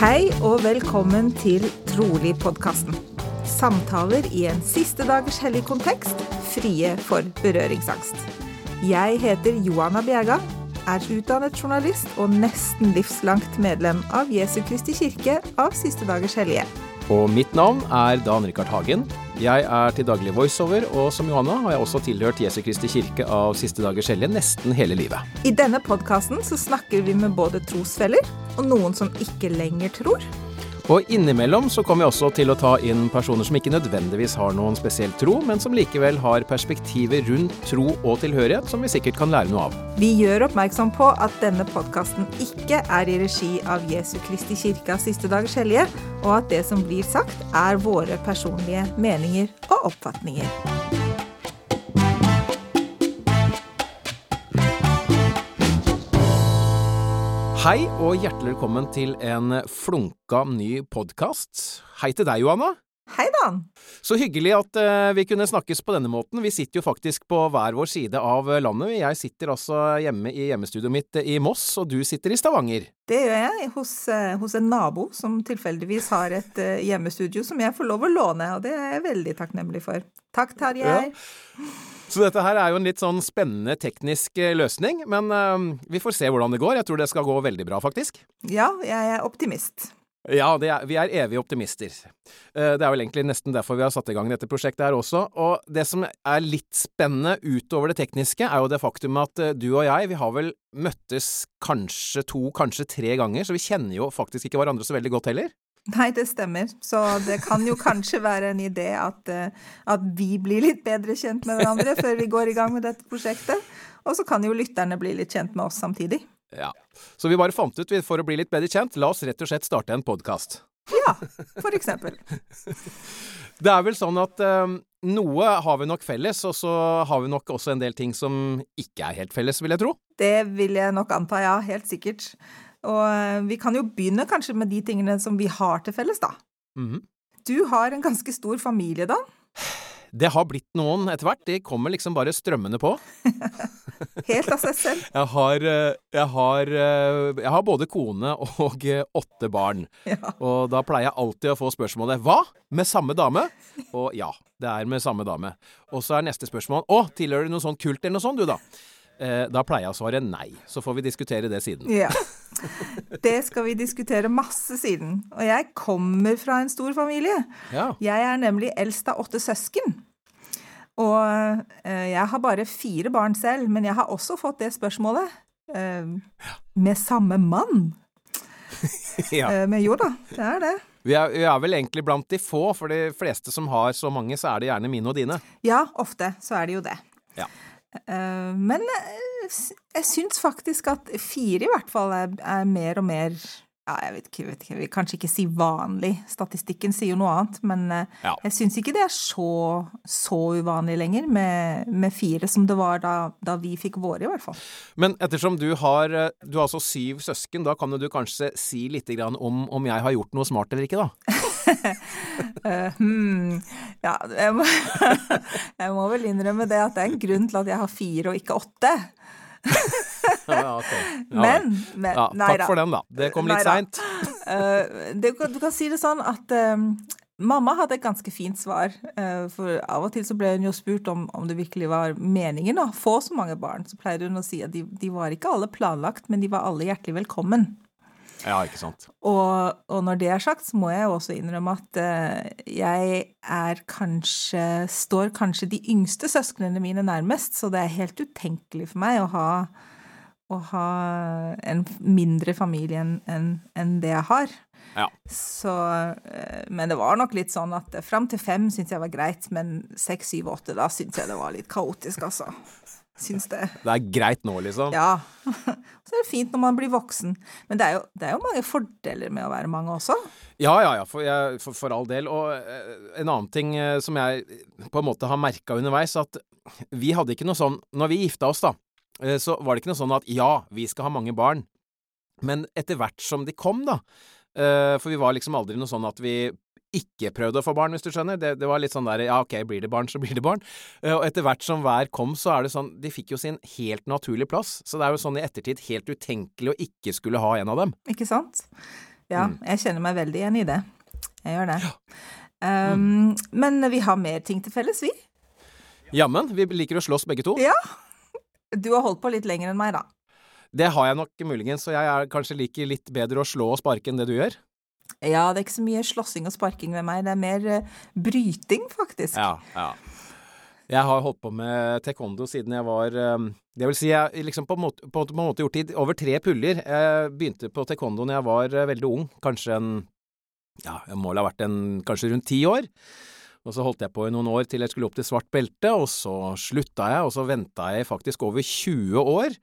Hei og velkommen til Trolig-podkasten. Samtaler i en siste dagers hellig kontekst, frie for berøringsangst. Jeg heter Johanna Bjerga, er utdannet journalist og nesten livslangt medlem av Jesu Kristi kirke av Siste dagers hellige. Og mitt navn er Dan Rikard Hagen. Jeg er til daglig voiceover, og som Johanna har jeg også tilhørt Jesu Kristi kirke av Siste dagers hellige nesten hele livet. I denne podkasten snakker vi med både trosfeller og noen som ikke lenger tror. Og innimellom så kommer vi også til å ta inn personer som ikke nødvendigvis har noen spesiell tro, men som likevel har perspektiver rundt tro og tilhørighet som vi sikkert kan lære noe av. Vi gjør oppmerksom på at denne podkasten ikke er i regi av Jesu Kristi kirke av Siste dagers hellige, og at det som blir sagt, er våre personlige meninger og oppfatninger. Hei og hjertelig velkommen til en flunka ny podkast. Hei til deg, Johanna. Hei, Dan. Så hyggelig at uh, vi kunne snakkes på denne måten. Vi sitter jo faktisk på hver vår side av landet. Jeg sitter altså hjemme i hjemmestudioet mitt i Moss, og du sitter i Stavanger. Det gjør jeg hos, uh, hos en nabo som tilfeldigvis har et uh, hjemmestudio som jeg får lov å låne, og det er jeg veldig takknemlig for. Takk, Tarjei. Så dette her er jo en litt sånn spennende teknisk eh, løsning, men eh, vi får se hvordan det går. Jeg tror det skal gå veldig bra, faktisk. Ja, jeg er optimist. Ja, er, vi er evige optimister. Eh, Det er vel egentlig nesten derfor vi har satt i gang dette prosjektet her også. Og det som er litt spennende utover det tekniske, er jo det faktum at eh, du og jeg, vi har vel møttes kanskje to, kanskje tre ganger, så vi kjenner jo faktisk ikke hverandre så veldig godt heller. Nei, det stemmer. Så det kan jo kanskje være en idé at, eh, at vi blir litt bedre kjent med hverandre før vi går i gang med dette prosjektet. Og så kan jo lytterne bli litt kjent med oss samtidig. Ja. Så vi bare fant ut, for å bli litt bedre kjent, la oss rett og slett starte en podkast. Ja, for eksempel. Det er vel sånn at um, noe har vi nok felles, og så har vi nok også en del ting som ikke er helt felles, vil jeg tro. Det vil jeg nok anta, ja. Helt sikkert. Og eh, vi kan jo begynne kanskje med de tingene som vi har til felles, da. Mhm. Du har en ganske stor familie, da. Det har blitt noen etter hvert. De kommer liksom bare strømmende på. Helt av seg selv. Jeg har, eh, jeg har, eh, jeg har både kone og eh, åtte barn. Ja. Og da pleier jeg alltid å få spørsmålet 'Hva? Med samme dame?' Og ja, det er med samme dame. Og så er neste spørsmål 'Å, tilhører du noe sånn kult eller noe sånt, du, da?' Eh, Da pleier jeg å svare nei. Så får vi diskutere det siden. Ja. Det skal vi diskutere masse siden. Og jeg kommer fra en stor familie. Ja. Jeg er nemlig eldst av åtte søsken. Og eh, jeg har bare fire barn selv, men jeg har også fått det spørsmålet. Eh, med samme mann. ja. Men jo da, det er det. Vi er, vi er vel egentlig blant de få, for de fleste som har så mange, så er det gjerne mine og dine. Ja, ofte så er det jo det. Ja. Eh, men eh, jeg syns faktisk at fire i hvert fall er, er mer og mer ja, jeg vet ikke, jeg vet ikke, jeg vil kanskje ikke si vanlig. Statistikken sier jo noe annet, men eh, Ja. jeg syns ikke det er så, så uvanlig lenger med, med fire som det var da, da vi fikk våre, i hvert fall. Men ettersom du har, du har altså syv søsken, da kan du kanskje si litt om om jeg har gjort noe smart eller ikke, da? Eh, hmm, ja, jeg må, jeg må vel innrømme det at det er en grunn til at jeg har fire og ikke åtte. Ja, ok. Ja, Men, men ja, nei takk da. for den, da. Det kom litt seint. Eh, du kan si det sånn at um, mamma hadde et ganske fint svar. for av og til så ble hun jo spurt om, om det virkelig var meningen å få så mange barn. Så pleide hun å si at de, de var ikke alle planlagt, men de var alle hjertelig velkommen. Ja, ikke sant. Og, og når det er sagt, så må jeg jo også innrømme at uh, jeg er kanskje Står kanskje de yngste søsknene mine nærmest, så det er helt utenkelig for meg å ha, å ha en mindre familie enn en, det jeg har. Ja. Så uh, Men det var nok litt sånn at fram til fem syntes jeg var greit, men seks, syv, åtte, da syntes jeg det var litt kaotisk, altså. Syns det. Det er greit nå, liksom. Ja. Så er det fint når man blir voksen. Men det er jo, det er jo mange fordeler med å være mange også. Ja, ja, ja, for, jeg, for, for all del. Og eh, en annen ting eh, som jeg på en måte har merka underveis, at vi hadde ikke noe sånn Når vi gifta oss, da, eh, så var det ikke noe sånn at ja, vi skal ha mange barn. Men etter hvert som de kom, da For vi var liksom aldri noe sånn at vi ikke prøvde å få barn, hvis du skjønner. Det, det var litt sånn der ja, ok, blir det barn, så blir det barn. Eh, Og etter hvert som hver kom, så er det sånn De fikk jo sin helt naturlige plass. Så det er jo sånn i ettertid helt utenkelig å ikke skulle ha en av dem. Ikke sant? ja. Mm. Jeg kjenner meg veldig igjen i det. Jeg gjør det. Um, men vi har mer ting til felles, vi. Jammen, vi liker å slåss begge to. Ja. Du har holdt på litt lenger enn meg, da. Det har jeg nok muligens, så jeg er kanskje liker litt bedre å slå og sparke enn det du gjør. Ja, det er ikke så mye slåssing og sparking ved meg. Det er mer uh, bryting, faktisk. Ja, ja. Jeg har holdt på med taekwondo siden jeg var um, Det vil si, jeg liksom på en måte, på en måte gjort det over tre puller. Jeg begynte på taekwondo når jeg var eh, veldig ung, kanskje en Ja, jeg må vært en kanskje rundt ti år. Og så holdt jeg på i noen år til jeg skulle opp til svart belte, og så slutta jeg, og så venta jeg faktisk over 20 år.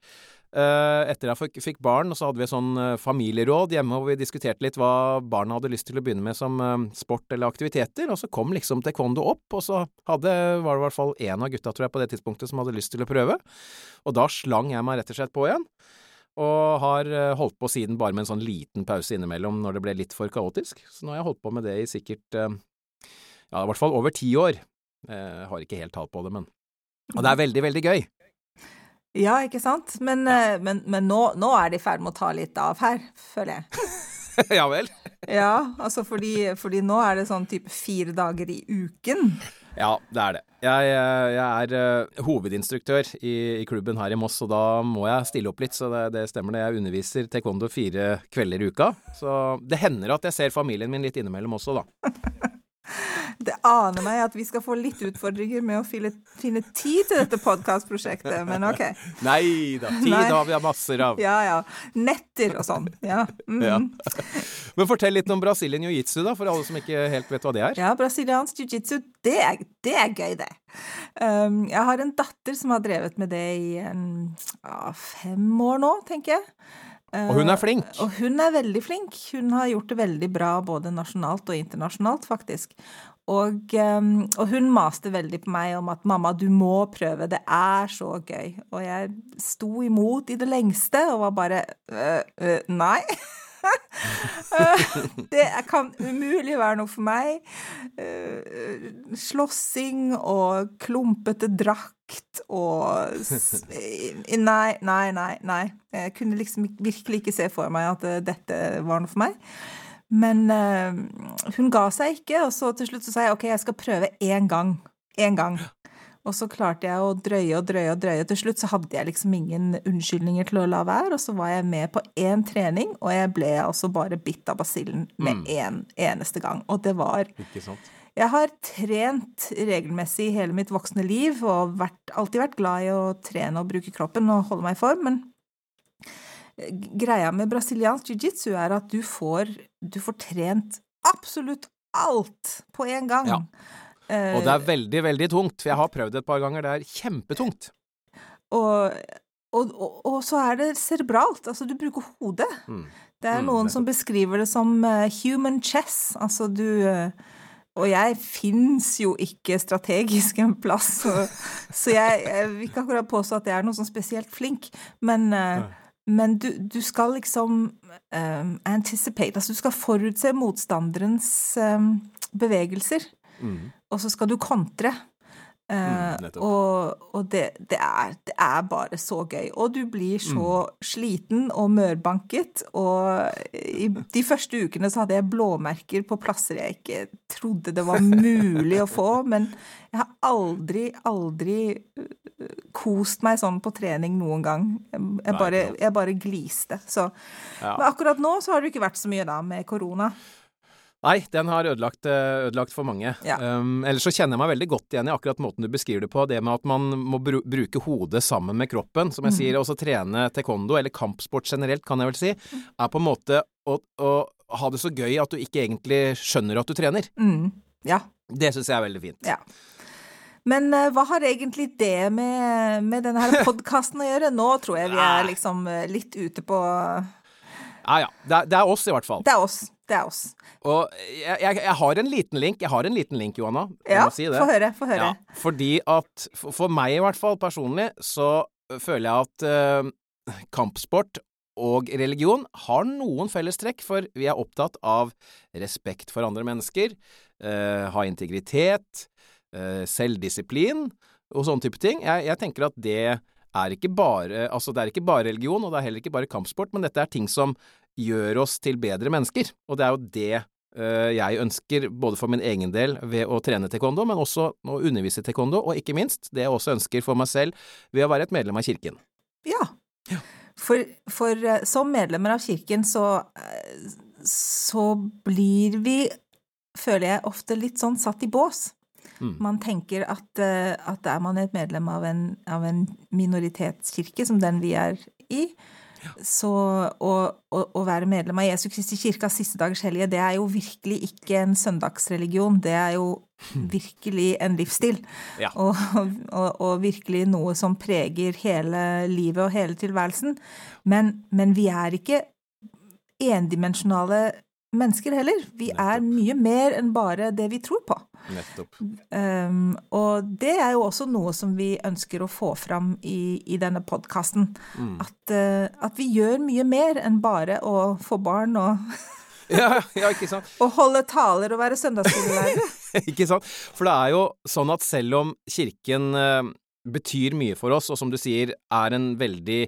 Eh, etter jeg fikk, fikk barn, så hadde vi et sånn eh, familieråd hjemme hvor vi diskuterte litt hva barna hadde lyst til å begynne med som eh, sport eller aktiviteter, og så kom liksom taekwondo opp, og så hadde, var det i hvert fall én av gutta, tror jeg, på det tidspunktet som hadde lyst til å prøve. Og da slang jeg meg rett og slett på igjen. Og har holdt på siden bare med en sånn liten pause innimellom når det ble litt for kaotisk. Så nå har jeg holdt på med det i sikkert ja, i hvert fall over ti år. Jeg har ikke helt tall på det, men Og det er veldig, veldig gøy. Ja, ikke sant? Men, ja. men, men nå, nå er de i ferd med å ta litt av her, føler jeg. ja vel? Ja, altså fordi, fordi nå er det sånn type fire dager i uken. Ja, det er det. Jeg, eh, jeg er eh, hovedinstruktør i, i klubben her i Moss, og da må jeg stille opp litt, så det, det stemmer det. Jeg underviser taekwondo fire kvelder i uka. Så det hender at jeg ser familien min litt innimellom også, da. Det aner meg at vi skal få litt utfordringer med å finne, finne tid til dette podkastprosjektet, men ok. Nei da, tid Nei. har vi da masser av. Ja ja. Netter og sånn. Ja. Mm. Ja. Men fortell litt om Brasilien jiu-jitsu, da, for alle som ikke helt vet hva det er. Ja, brasiliansk jiu-jitsu, det, det er gøy, det. Um, jeg har en datter som har drevet med det i en, ja, fem år nå, tenker jeg. Og hun er flink. Uh, og hun er veldig flink. Hun har gjort det veldig bra både nasjonalt og internasjonalt, faktisk. Og, um, og hun maste veldig på meg om at mamma, du må prøve, det er så gøy. Og jeg sto imot i det lengste og var bare øh, øh, nei. det kan umulig være noe for meg. Eh, Slåssing og klumpete drakt og Nei, nei, nei. nei. Jeg kunne liksom virkelig ikke se for meg at eh, dette var noe for meg. Men eh, hun ga seg ikke, og så til slutt så sa jeg ok, jeg skal prøve én gang. Én gang. Og så klarte jeg å drøye og drøye og drøye. Til slutt så hadde jeg liksom ingen unnskyldninger til å la være, og så var jeg med på én trening, og jeg ble altså bare bitt av basillen med én eneste gang. Og det var Ikke sant? Jeg har trent regelmessig i hele mitt voksne liv, og vært, alltid vært glad i å trene og bruke kroppen og holde meg i form, men greia med brasiliansk jiu-jitsu er at du får, du får trent absolutt alt på en gang. Ja. Og det er veldig, veldig tungt, for jeg har prøvd det et par ganger. Det er kjempetungt. Og, og, og, og så er det cerebralt, altså du bruker hodet. Mm. Det er Mm, noen som beskriver det som uh, human chess, altså du uh, Og jeg fins jo ikke strategisk en plass, så, så jeg, jeg vil ikke akkurat påstå at jeg er noe sånn spesielt flink, men eh, men du, du skal liksom um, anticipate, altså du skal forutse motstanderens um, bevegelser, Mm. Og så skal du kontre. Eh, Mm, og og det, det, er, det er bare så gøy. Og du blir så Mm. sliten og mørbanket. Og i de første ukene så hadde jeg blåmerker på plasser jeg ikke trodde det var mulig å få. Men jeg har aldri, aldri øh, kost meg sånn på trening noen gang. Jeg, bare, jeg bare gliste. Så. Men akkurat nå så har det ikke vært så mye da med korona. Nei, den har ødelagt, eh, ødelagt for mange. Ja. Um, ellers så kjenner jeg meg veldig godt igjen i akkurat måten du beskriver det på. Det med at man må bru bruke hodet sammen med kroppen, som jeg Mm. sier. Også trene taekwondo, eller kampsport generelt, kan jeg vel si, er på en måte å, å ha det så gøy at du ikke egentlig skjønner at du trener. Mm, ja. Det syns jeg er veldig fint. Ja. Men eh, hva har egentlig det med, med denne her podkasten å gjøre? Nå tror jeg vi er liksom eh, litt ute på Ja ja. Det er, det er oss, i hvert fall. Det er oss. Det er oss. Og jeg, jeg, jeg har en liten link. Jeg har en liten link, Johanna. Jeg Ja, si det. få høre. Få høre. Ja, fordi at for, for meg i hvert fall personlig, så føler jeg at eh, kampsport og religion har noen fellestrekk, for vi er opptatt av respekt for andre mennesker, eh, ha integritet, eh, selvdisiplin og sånne type ting. Jeg, jeg tenker at det er ikke bare Altså, det er ikke bare religion, og det er heller ikke bare kampsport, men dette er ting som gjør oss til bedre mennesker. Og det er jo det eh, jeg ønsker, både for min egen del ved å trene taekwondo, men også å undervise taekwondo, og ikke minst det jeg også ønsker for meg selv ved å være et medlem av kirken. Ja. For, for eh, som medlemmer av kirken så, eh, så blir vi, føler jeg, ofte litt sånn satt i bås. Mm. Man tenker at, at er man et medlem av en, av en minoritetskirke, som den vi er i, så å, å, å være medlem av Jesu Kristi kirkas siste dagers hellige, det er jo virkelig ikke en søndagsreligion. Det er jo virkelig en livsstil. Ja. Og, og, og virkelig noe som preger hele livet og hele tilværelsen. Men, men vi er ikke endimensjonale mennesker heller. Vi er mye mer enn bare det vi tror på. Nettopp. Um, og det er jo også noe som vi ønsker å få fram i, i denne podkasten. Mm. At, uh, at vi gjør mye mer enn bare å få barn og, Ja, ja, ikke sant? og holde taler og være søndagsskolelærer. Ikke sant? For det er jo sånn at selv om kirken eh, betyr mye for oss, og som du sier er en veldig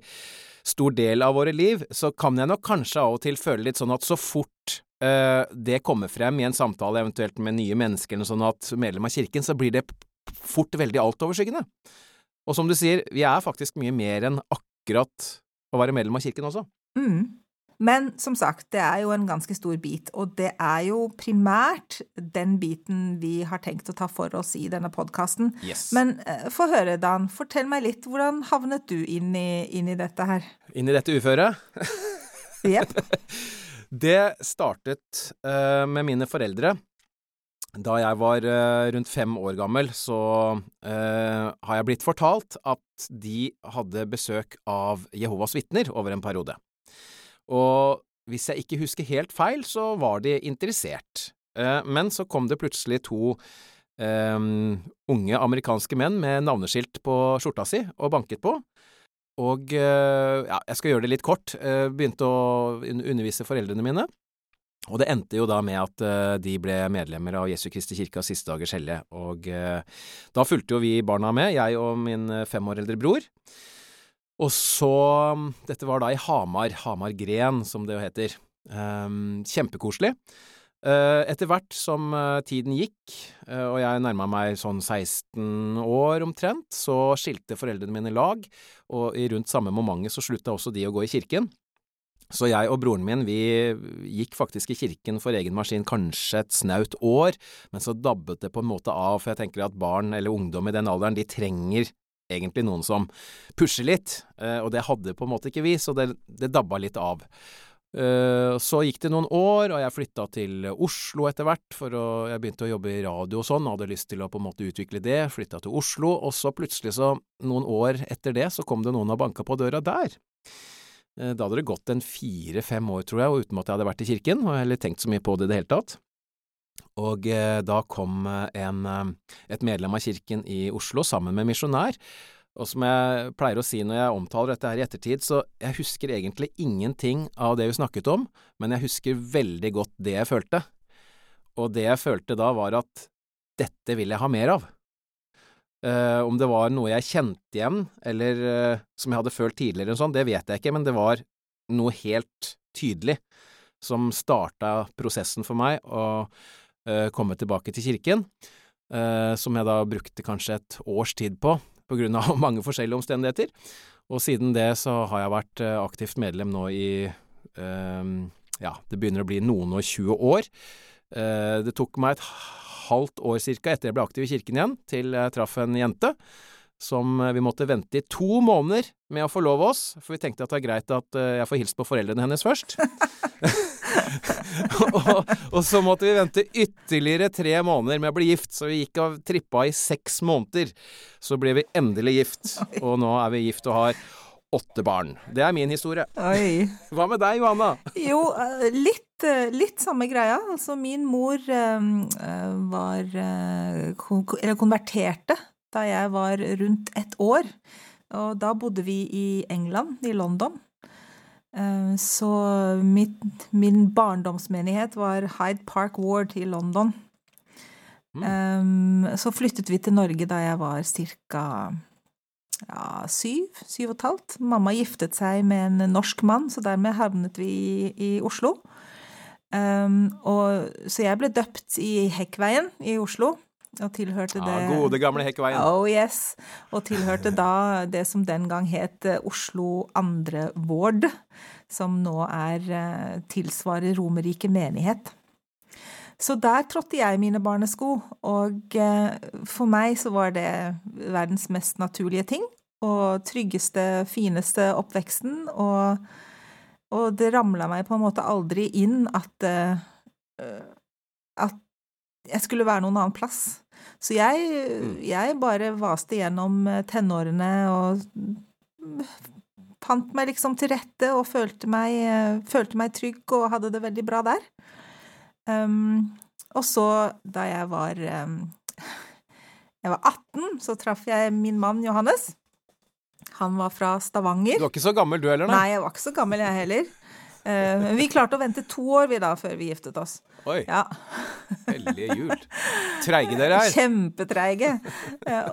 stor del av våre liv, så kan jeg nok kanskje av og til føle litt sånn at så fort det kommer frem i en samtale, eventuelt med nye mennesker eller sånn at medlem av kirken, så blir det fort veldig altoverskyggende. Og som du sier, vi er faktisk mye mer enn akkurat å være medlem av kirken også. Mm. Men som sagt, det er jo en ganske stor bit, og det er jo primært den biten vi har tenkt å ta for oss i denne podkasten. Yes. Men uh, få høre, Dan. Fortell meg litt. Hvordan havnet du inn i, inn i dette her? Inn i dette uføret. Jepp. Det startet uh, med mine foreldre. Da jeg var uh, rundt fem år gammel, så uh, har jeg blitt fortalt at de hadde besøk av Jehovas vitner over en periode. Og hvis jeg ikke husker helt feil, så var de interessert. Men så kom det plutselig to unge amerikanske menn med navneskilt på skjorta si og banket på. Og eh, ja, jeg skal gjøre det litt kort. Eh, begynte å undervise foreldrene mine. Og det endte jo da med at eh, de ble medlemmer av Jesu Kristi kirkas siste dagers hellige. Og da fulgte jo vi barna med, jeg og min fem år eldre bror. Og så Dette var da i Hamar. Hamar Gren, som det jo heter. Um, kjempekoselig. Eh, etter hvert som eh, tiden gikk, eh, og jeg nærma meg sånn 16 år omtrent, så skilte foreldrene mine lag, og i rundt samme momentet så slutta også de å gå i kirken. Så jeg og broren min, vi gikk faktisk i kirken for egen maskin kanskje et snaut år, men så dabbet det på en måte av, for jeg tenker at barn eller ungdom i den alderen, de trenger egentlig noen som pusher litt, og det hadde på en måte ikke vi, så det, det dabba litt av. Eh, Så gikk det noen år, og jeg flytta til Oslo etter hvert, for å, jeg begynte å jobbe i radio og sånn, hadde lyst til å på en måte utvikle det, flytta til Oslo, og så plutselig så, noen år etter det, så kom det noen og banka på døra der. Eh, Da hadde det gått en fire–fem år, tror jeg, uten at jeg hadde vært i kirken, og heller tenkt så mye på det i det hele tatt. Og eh, da kom en, et medlem av kirken i Oslo sammen med misjonær, og som jeg pleier å si når jeg omtaler dette her i ettertid, så jeg husker egentlig ingenting av det vi snakket om, men jeg husker veldig godt det jeg følte. Og det jeg følte da var at dette vil jeg ha mer av. Uh, om det var noe jeg kjente igjen, eller uh, som jeg hadde følt tidligere, sånn, det vet jeg ikke, men det var noe helt tydelig som starta prosessen for meg å uh, komme tilbake til kirken, som jeg da brukte kanskje et års tid på, av mange forskjellige omstendigheter. Og siden det så har jeg vært eh, aktivt medlem nå i eh, ja, det begynner å bli noen og tjue år. Eh, det tok meg et halvt år cirka etter jeg ble aktiv i kirken igjen, til jeg traff en jente som eh, vi måtte vente i to måneder med å forlove oss, for vi tenkte at det er greit at jeg får hilst på foreldrene hennes først. og, og så måtte vi vente ytterligere tre måneder med å bli gift, så vi gikk og trippa i seks måneder. Så ble vi endelig gift, og nå er vi gift og har åtte barn. Det er min historie. Oi. Hva med deg, Johanna? Jo, eh, litt, eh, litt samme greia. Altså, min mor eh, var Eller konverterte da jeg var rundt ett år. Og da bodde vi i England, i London. Eh, Så mitt, min barndomsmenighet var Hyde Park Ward i London. Mm. Eh, Så flyttet vi til Norge da jeg var ca. ja, syv, syv og et halvt. Mamma giftet seg med en norsk mann, så dermed havnet vi i, i Oslo. Um, og, så jeg ble døpt i Hekkveien i Oslo, og tilhørte det Ja, gode gamle Hekkveien. Oh yes. Og tilhørte da det som den gang het eh, Oslo andre Vård, som nå er eh, tilsvarer Romerike menighet. Så der trådte jeg mine barnesko, og eh, for meg så var det verdens mest naturlige ting. Og tryggeste, fineste oppveksten, og, og det ramla meg på en måte aldri inn at at jeg skulle være noen annen plass. Så jeg, jeg bare vaste gjennom tenårene og fant meg liksom til rette og følte meg, følte meg trygg og hadde det veldig bra der. Um, og så, da jeg var um, Jeg var 18, så traff jeg min mann Johannes. Han var fra Stavanger. Du var ikke så gammel du heller, nei? Nei, jeg var ikke så gammel jeg heller. Uh, vi klarte å vente to år vi da, før vi giftet oss. Oi. Ja. Hellige jul. Treige dere er. Kjempetreige.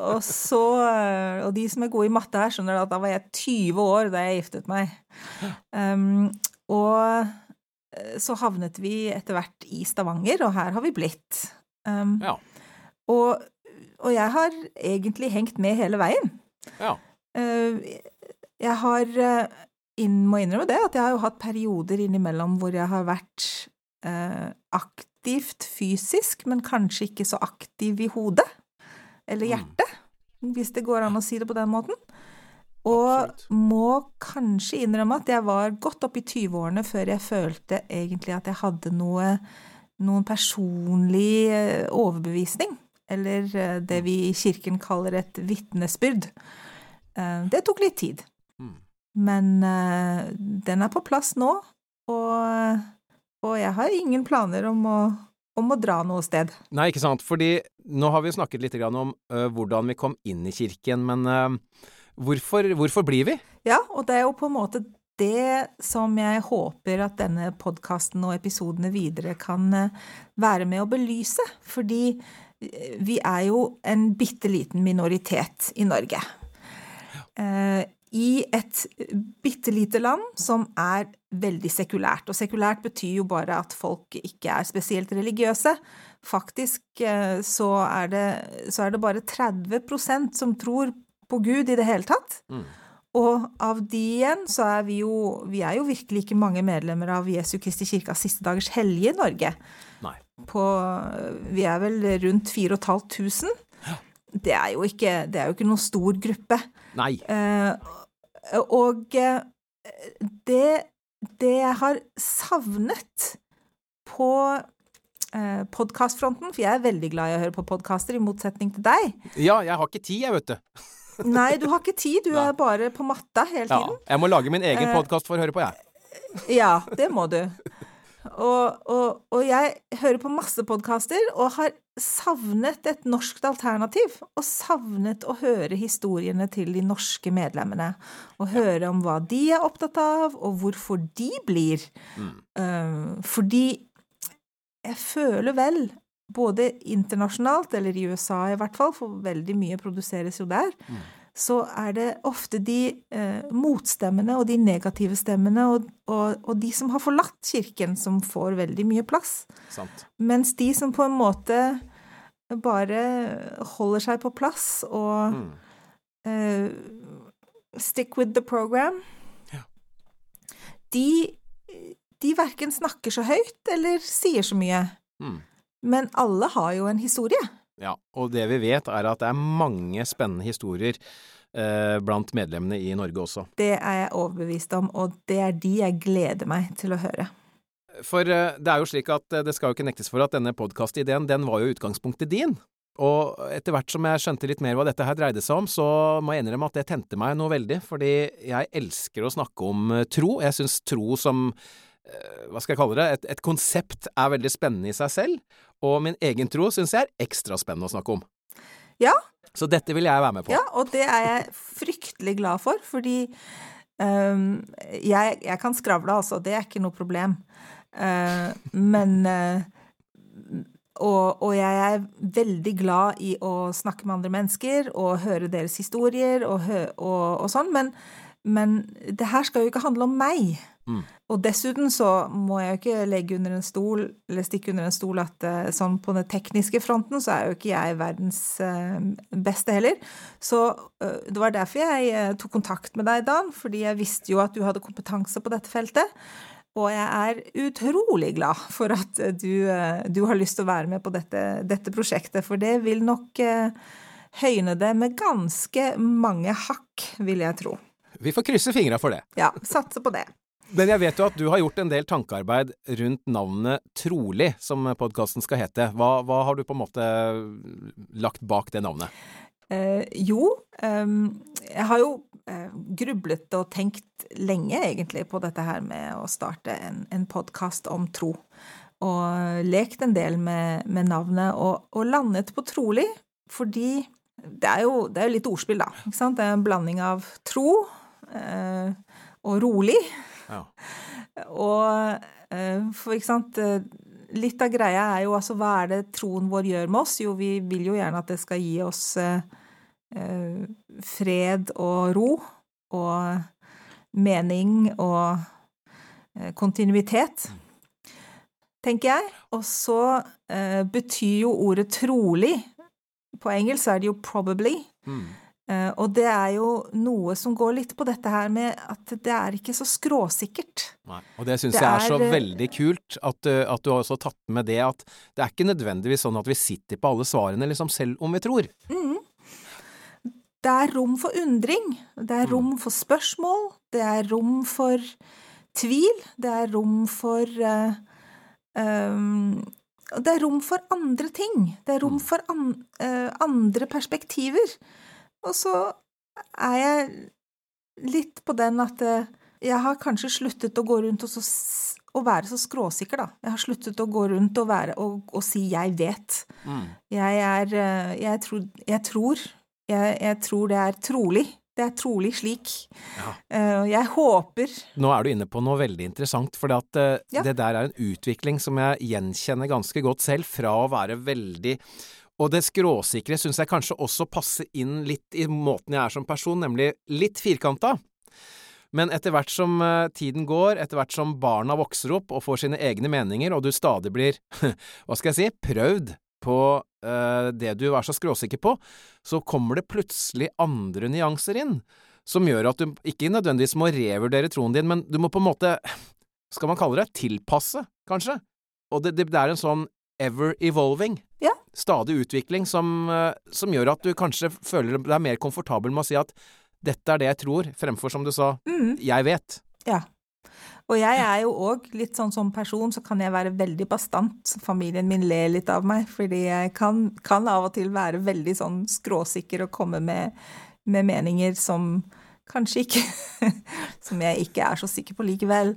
Og så uh, Og de som er gode i matte her, skjønner at da var jeg 20 år da jeg giftet meg. Um, og så havnet vi etter hvert i Stavanger, og her har vi blitt. Um, Ja. og, og jeg har egentlig hengt med hele veien. Ja. Uh, jeg har inn, må innrømme det, at jeg har jo hatt perioder innimellom hvor jeg har vært aktivt fysisk, men kanskje ikke så aktiv i hodet. Eller Mm. hjertet, hvis det går an å si det på den måten. Og Absolutt. må kanskje innrømme at jeg var godt opp i 20-årene før jeg følte egentlig at jeg hadde noe noen personlig eh, overbevisning, eller eh, det vi i kirken kaller et vitnesbyrd. Eh, Det tok litt tid, Mm. men eh, den er på plass nå, og, og jeg har ingen planer om å, om å dra noe sted. Nei, ikke sant. Fordi nå har vi snakket litt om hvordan vi kom inn i kirken, men hvorfor, hvorfor blir vi? Ja, og det er jo på en måte det som jeg håper at denne podkasten og episodene videre kan være med å belyse. Fordi vi er jo en bitte liten minoritet i Norge. Ja. I et bitte lite land som er veldig sekulært. Og sekulært betyr jo bare at folk ikke er spesielt religiøse. Faktisk eh, så er det, så er det bare 30% som tror på Gud i det hele tatt. Mm. Og av de igjen så er vi jo Vi er jo virkelig ikke mange medlemmer av Jesu Kristi kirkas siste dagers hellige i Norge. Nei. På Vi er vel rundt 4500. Det er jo ikke, det er jo ikke noen stor gruppe. Nei. Eh, og eh, det, det jeg har savnet på eh, podkastfronten, for jeg er veldig glad i å høre på podkaster, i motsetning til deg. Ja, jeg har ikke tid, jeg, vet du. Nei, du har ikke tid, du Nei. er bare på matta hele tiden. Ja, jeg må lage min egen Eh, podkast for å høre på, jeg. Ja, det må du. Og, og, og jeg hører på masse podkaster og har savnet et norskt alternativ. Og savnet å høre historiene til de norske medlemmene. Og høre om hva de er opptatt av, og hvorfor de blir. Mm. Eh, fordi jeg føler vel, både internasjonalt, eller i USA i hvert fall, for veldig mye produseres jo der, Mm. Så er det ofte de eh, motstemmene og de negative stemmene og, og, og de som har forlatt kirken, som får veldig mye plass. Sant. Mens de som på en måte bare holder seg på plass og Mm. eh, stick with the program, Ja. de, de verken snakker så høyt eller sier så mye. Mm. Men alle har jo en historie. Ja, og det vi vet er at det er mange spennende historier eh, blant medlemmene i Norge også. Det er jeg overbevist om, og det er de jeg gleder meg til å høre. For eh, det er jo slik at eh, det skal jo ikke nektes for at denne podkastideen, den var jo utgangspunktet din. Og etter hvert som jeg skjønte litt mer hva dette her dreide seg om, så må jeg innrømme at det tente meg noe veldig, fordi jeg elsker å snakke om eh, tro. Jeg syns tro som eh, hva skal jeg kalle det, et, et konsept er veldig spennende i seg selv, og min egen tro syns jeg er ekstra spennende å snakke om. Ja. Så dette vil jeg være med på. Ja, og det er jeg fryktelig glad for, fordi um, jeg, jeg kan skravle, altså. Det er ikke noe problem. Uh, men uh, og, og, jeg er veldig glad i å snakke med andre mennesker og høre deres historier og, og, og sånn, men, men, det her skal jo ikke handle om meg. Mm. Og dessuten så må jeg jo ikke legge under en stol, eller stikke under en stol at uh, sånn på den tekniske fronten så er jo ikke jeg verdens uh, beste heller. Så uh, det var derfor jeg tok kontakt med deg, Dan, fordi jeg visste jo at du hadde kompetanse på dette feltet. Og jeg er utrolig glad for at du, du har lyst til å være med på dette, dette prosjektet, for det vil nok høyne det med ganske mange hakk, vil jeg tro. Vi får krysse fingra for det. Ja, satse på det. Men jeg vet jo at du har gjort en del tankearbeid rundt navnet Trolig, som podkasten skal hete. Hva, hva, har du på en måte lagt bak det navnet? Eh, jo, eh, jeg har jo eh, grublet og tenkt lenge egentlig på dette her med å starte en, en podkast om tro. Og lekt en del med, med navnet, og, og, landet på Trolig fordi det er, jo, det er jo litt ordspill, da. Det er en blanding av tro eh, og rolig. Ja. Og eh, for ikke sant eh, Litt av greia er jo altså hva er det troen vår gjør med oss? Jo, vi vil jo gjerne at det skal gi oss eh, fred og ro og mening og kontinuitet, tenker jeg. Og så betyr jo ordet trolig På engelsk er det jo 'probably'. Mm. Uh, og det er jo noe som går litt på dette her med at det er ikke så skråsikkert. Nei, og det syns jeg er, er, så eh, veldig kult at, uh, at, du har også tatt med det at det er ikke nødvendigvis sånn at vi sitter på alle svarene, liksom, selv om vi tror. Mm. Det er rom for undring, det er rom mm. for spørsmål, det er rom for tvil, det er rom for uh, um, Det er rom for andre ting. Det er rom mm. for an, andre perspektiver. Og så er jeg litt på den at eh, jeg har kanskje sluttet å gå rundt og, så, å være så skråsikker, da. Jeg har sluttet å gå rundt og, være, og, og si 'jeg vet'. Mm. Jeg er eh, Jeg tror Jeg tror, jeg, jeg tror det er trolig. Det er trolig slik. Ja. Eh, jeg håper Nå er du inne på noe veldig interessant, for ja. det der er en utvikling som jeg gjenkjenner ganske godt selv, fra å være veldig og det skråsikre syns jeg kanskje også passer inn litt i måten jeg er som person, nemlig litt firkanta. Men etter hvert som uh, tiden går, etter hvert som barna vokser opp og får sine egne meninger, og du stadig blir, hva skal jeg si, prøvd på uh, det du er så skråsikker på, så kommer det plutselig andre nyanser inn, som gjør at du ikke nødvendigvis må revurdere troen din, men du må på en måte, skal man kalle det, tilpasse, kanskje. Og det, det, det er en sånn ever evolving. Ja. Stadig utvikling som, eh, som, gjør at du kanskje føler deg mer komfortabel med å si at dette er det jeg tror, fremfor som du sa, mm. jeg vet. Ja. Og jeg er jo òg litt sånn som person, så kan jeg være veldig bastant. Familien min ler litt av meg, fordi jeg kan, kan av og til være veldig sånn skråsikker og komme med, med meninger som Kanskje ikke Som jeg ikke er så sikker på likevel.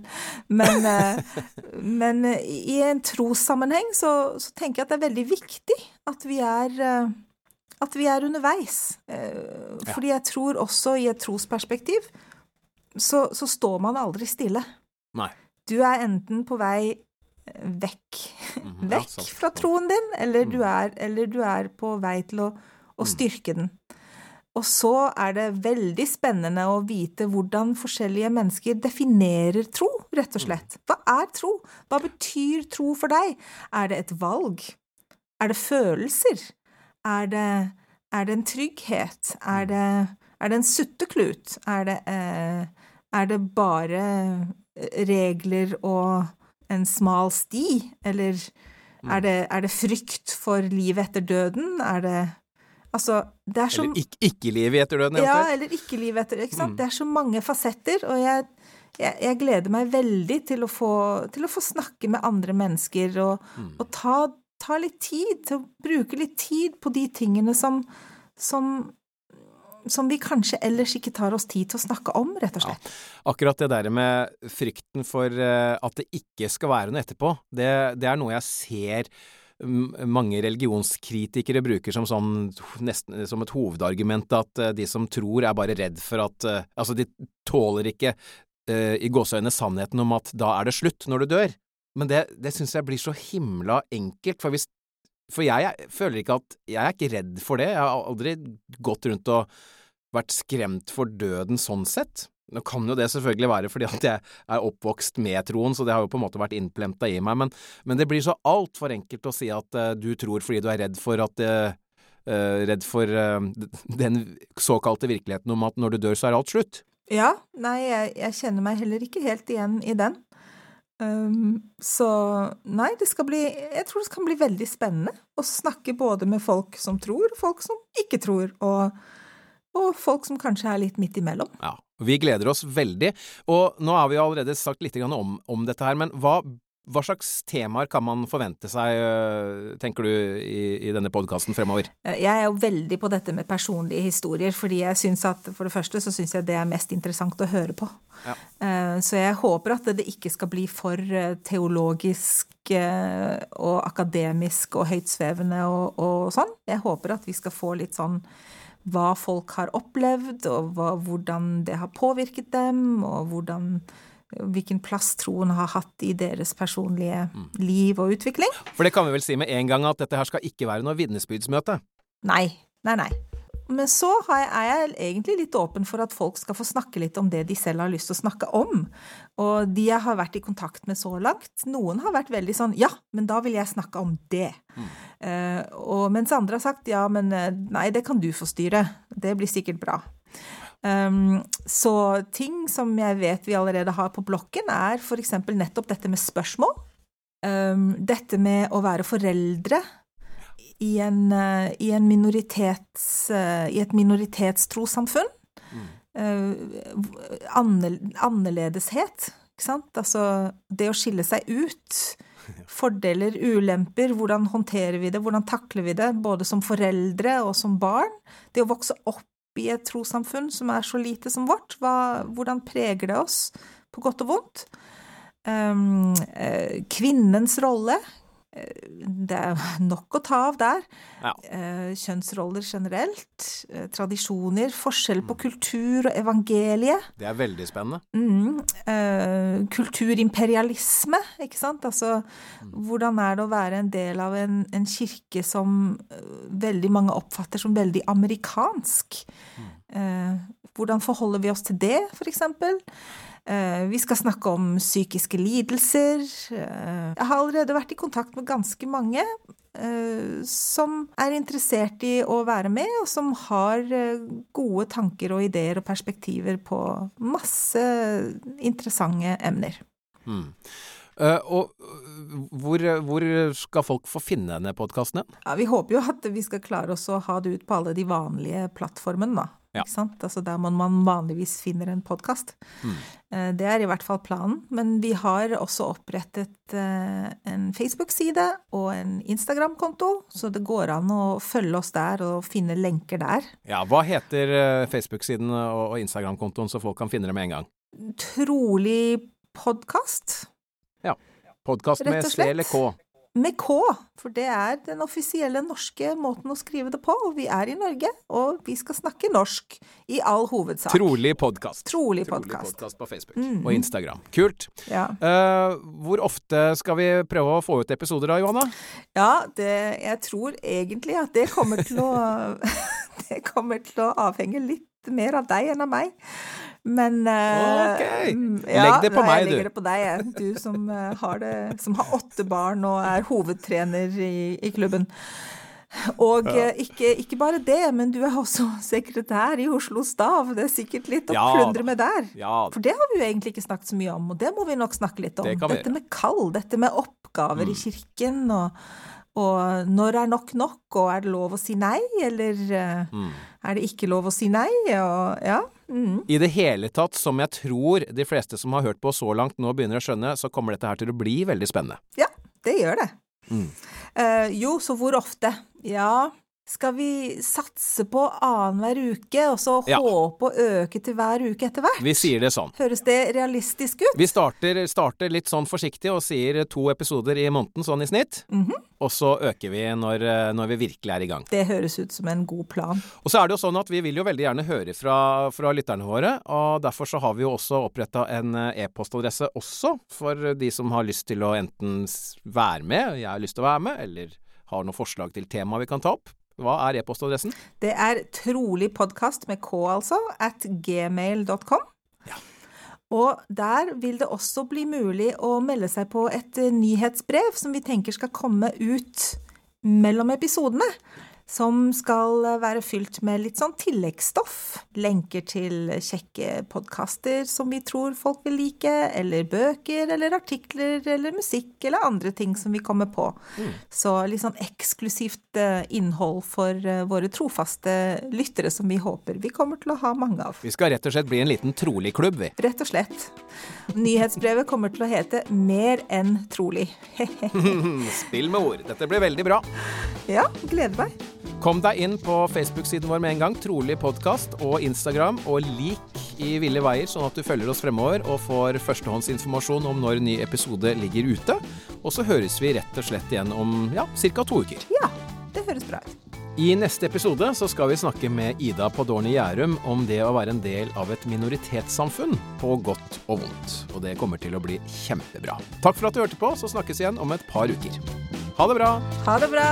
Men, eh, men i en trossammenheng så, så, tenker jeg at det er veldig viktig at vi er, eh, at vi er underveis. Eh, fordi jeg tror også i et trosperspektiv så, så står man aldri stille. Nei. Du er enten på vei vekk, mm, vekk fra troen din, eller du, mm. er, eller du er på vei til å, å mm. styrke den. Og så er det veldig spennende å vite hvordan forskjellige mennesker definerer tro, rett og slett. Hva er tro? Hva betyr tro for deg? Er det et valg? Er det følelser? Er det, er det en trygghet? Er det, er det en sutteklut? Er det, eh, er det bare regler og en smal sti? Eller er det, er det frykt for livet etter døden? Er det Altså, det er så Eller ikke, ikke livet etter døden, Ja, eller ikke livet etter Ikke sant. Mm. Det er så mange fasetter, og jeg, jeg, jeg, gleder meg veldig til å få, til å få snakke med andre mennesker og, mm. og ta, ta, litt tid, til å bruke litt tid på de tingene som, som som vi kanskje ellers ikke tar oss tid til å snakke om, rett og slett. Ja, akkurat det der med frykten for uh, at det ikke skal være noe etterpå, det, det er noe jeg ser mange religionskritikere bruker som sånn nesten som et hovedargument at eh, de som tror er bare redd for at eh, Altså, de tåler ikke uh, i gåseøynene sannheten om at da er det slutt når du dør. Men det, det syns jeg blir så himla enkelt, for hvis For jeg, jeg føler ikke at Jeg er ikke redd for det. Jeg har aldri gått rundt og vært skremt for døden sånn sett. Nå kan jo det selvfølgelig være fordi at jeg er oppvokst med troen, så det har jo på en måte vært innplemta i meg, men, men det blir så altfor enkelt å si at uh, du tror fordi du er redd for at uh, uh, Redd for den såkalte virkeligheten om at når du dør, så er alt slutt. Ja, nei, jeg, jeg kjenner meg heller ikke helt igjen i den. Um, så nei, det skal bli Jeg tror det kan bli veldig spennende å snakke både med folk som tror, og folk som ikke tror, og, og folk som kanskje er litt midt imellom. Ja, vi gleder oss veldig. Og nå har vi allerede sagt litt om, om dette her, men hva, hva, slags temaer kan man forvente seg, øh, tenker du, i, i denne podkasten fremover? Eh, jeg er jo veldig på dette med personlige historier, fordi jeg syns at for det første så syns jeg det er mest interessant å høre på. Ja. Eh, så jeg håper at det ikke skal bli for eh, teologisk og akademisk og høytsvevende og, og sånn. Jeg håper at vi skal få litt sånn hva folk har opplevd, og hva, hvordan det har påvirket dem, og hvordan, hvilken plass troen har hatt i deres personlige mm. liv og utvikling. For det kan vi vel si med en gang at dette her skal ikke være noe vitnesbyrdsmøte? Nei. Nei, nei. Men så er jeg egentlig litt åpen for at folk skal få snakke litt om det de selv har lyst til å snakke om. Og de jeg har vært i kontakt med så langt, noen har vært veldig sånn ja, men da vil jeg snakke om det. Mm. Uh, og mens andre har sagt ja, men eh, nei, det kan du få styre. Det blir sikkert bra. Um, så ting som jeg vet vi allerede har på blokken, er f.eks. nettopp dette med spørsmål. Um, dette med å være foreldre i, en, uh, i, en minoritets, uh, i et minoritetstrossamfunn. Uh, annerledeshet, ikke sant? Altså det å skille seg ut. Fordeler, ulemper, hvordan håndterer vi det, hvordan takler vi det, både som foreldre og som barn. Det å vokse opp i et trossamfunn som er så lite som vårt, hva, hvordan preger det oss, på godt og vondt? Um, kvinnens rolle, det er nok å ta av der. Ja. Eh, kjønnsroller generelt, eh, tradisjoner, forskjell på mm. kultur og evangeliet. Det er veldig spennende. Mm, eh, kulturimperialisme, ikke sant. Altså mm. hvordan er det å være en del av en, en kirke som veldig mange oppfatter som veldig amerikansk? Hvordan forholder vi oss til det, eksempel? Eh, vi skal snakke om psykiske lidelser. Eh, jeg har allerede vært i kontakt med ganske mange eh, som er interessert i å være med, og som har gode tanker og ideer og perspektiver på masse interessante emner. Mm. Og hvor, hvor, skal folk få finne denne podkasten? Ja, vi håper jo at vi skal klare oss å ha det ut på alle de vanlige plattformene, da. Ja. Altså der man, man vanligvis finner en podkast. Mm. Uh, det er i hvert fall planen. Men vi har også opprettet uh, en Facebook-side og en Instagram-konto, så det går an å følge oss der og finne lenker der. Ja, Hva heter Facebook-siden og Instagram-kontoen, så folk kan finne det med en gang? Trolig podkast. Ja. Podkast med C eller K? Med K, for det er den offisielle norske måten å skrive det på. Og vi er i Norge, og vi skal snakke norsk i all hovedsak. Trolig podkast. Trolig podkast på Facebook mm. og Instagram. Kult. Ja. Uh, hvor ofte skal vi prøve å få ut episoder da, Johanna? Ja, det, jeg tror egentlig at det kommer til å Det kommer til å avhenge litt mer av deg enn av meg. Men uh, Ok! Ja, Legg det på meg, du. Jeg legger det på deg, du som, uh, har det, som har åtte barn og er hovedtrener i, i klubben. Og ja. uh, ikke, ikke, bare det, men du er også sekretær i Oslo Stav. Det er sikkert litt å ja, plundre med der. Ja. For det har vi jo egentlig ikke snakket så mye om, og det må vi nok snakke litt om. Det dette med kall, dette med oppgaver mm. i kirken og og når er nok nok, og er det lov å si nei, eller mm. Er det ikke lov å si nei? Og, ja. Mm. I det hele tatt, som jeg tror de fleste som har hørt på så langt nå begynner å skjønne, så kommer dette her til å bli veldig spennende. Ja, det gjør det. Mm. Uh, jo, så hvor ofte? Ja, skal vi satse på annenhver uke, og så ja. håpe å øke til hver uke etter hvert? Vi sier det sånn. Høres det realistisk ut? Vi starter, starter litt sånn forsiktig og sier to episoder i måneden sånn i snitt. Mm -hmm. Og så øker vi når, når, vi virkelig er i gang. Det høres ut som en god plan. Og så er det jo sånn at vi vil jo veldig gjerne høre fra, fra lytterne våre, og derfor så har vi jo også oppretta en eh, e-postadresse også for de som har lyst til å enten være med, jeg har lyst til å være med, eller har noen forslag til tema vi kan ta opp, hva er e-postadressen? Det er trolig podkast med k, altså, at gmail.com. Og der vil det også bli mulig å melde seg på et nyhetsbrev som vi tenker skal komme ut mellom episodene som skal være fylt med litt sånn tilleggsstoff. Lenker til kjekke podkaster som vi tror folk vil like, eller bøker eller artikler eller musikk eller andre ting som vi kommer på. Mm. Så litt sånn eksklusivt eh, innhold for eh, våre trofaste lyttere som vi håper vi kommer til å ha mange av. Vi skal rett og slett bli en liten trolig-klubb, vi. Rett og slett. Nyhetsbrevet kommer til å hete Mer enn trolig. Spill med ord. Dette blir veldig bra. Ja, gleder meg. Kom deg inn på Facebook-siden vår med en gang, Trolig podkast, og Instagram, og lik i Ville veier, sånn at du følger oss fremover og får førstehåndsinformasjon om når ny episode ligger ute. Og så høres vi rett og slett igjen om ja, ca. to uker. Ja, det høres bra ut. I neste episode så skal vi snakke med Ida Podorni Gjærum om det å være en del av et minoritetssamfunn, på godt og vondt. Og det kommer til å bli kjempebra. Takk for at du hørte på, så snakkes igjen om et par uker. Ha det bra! Ha det bra!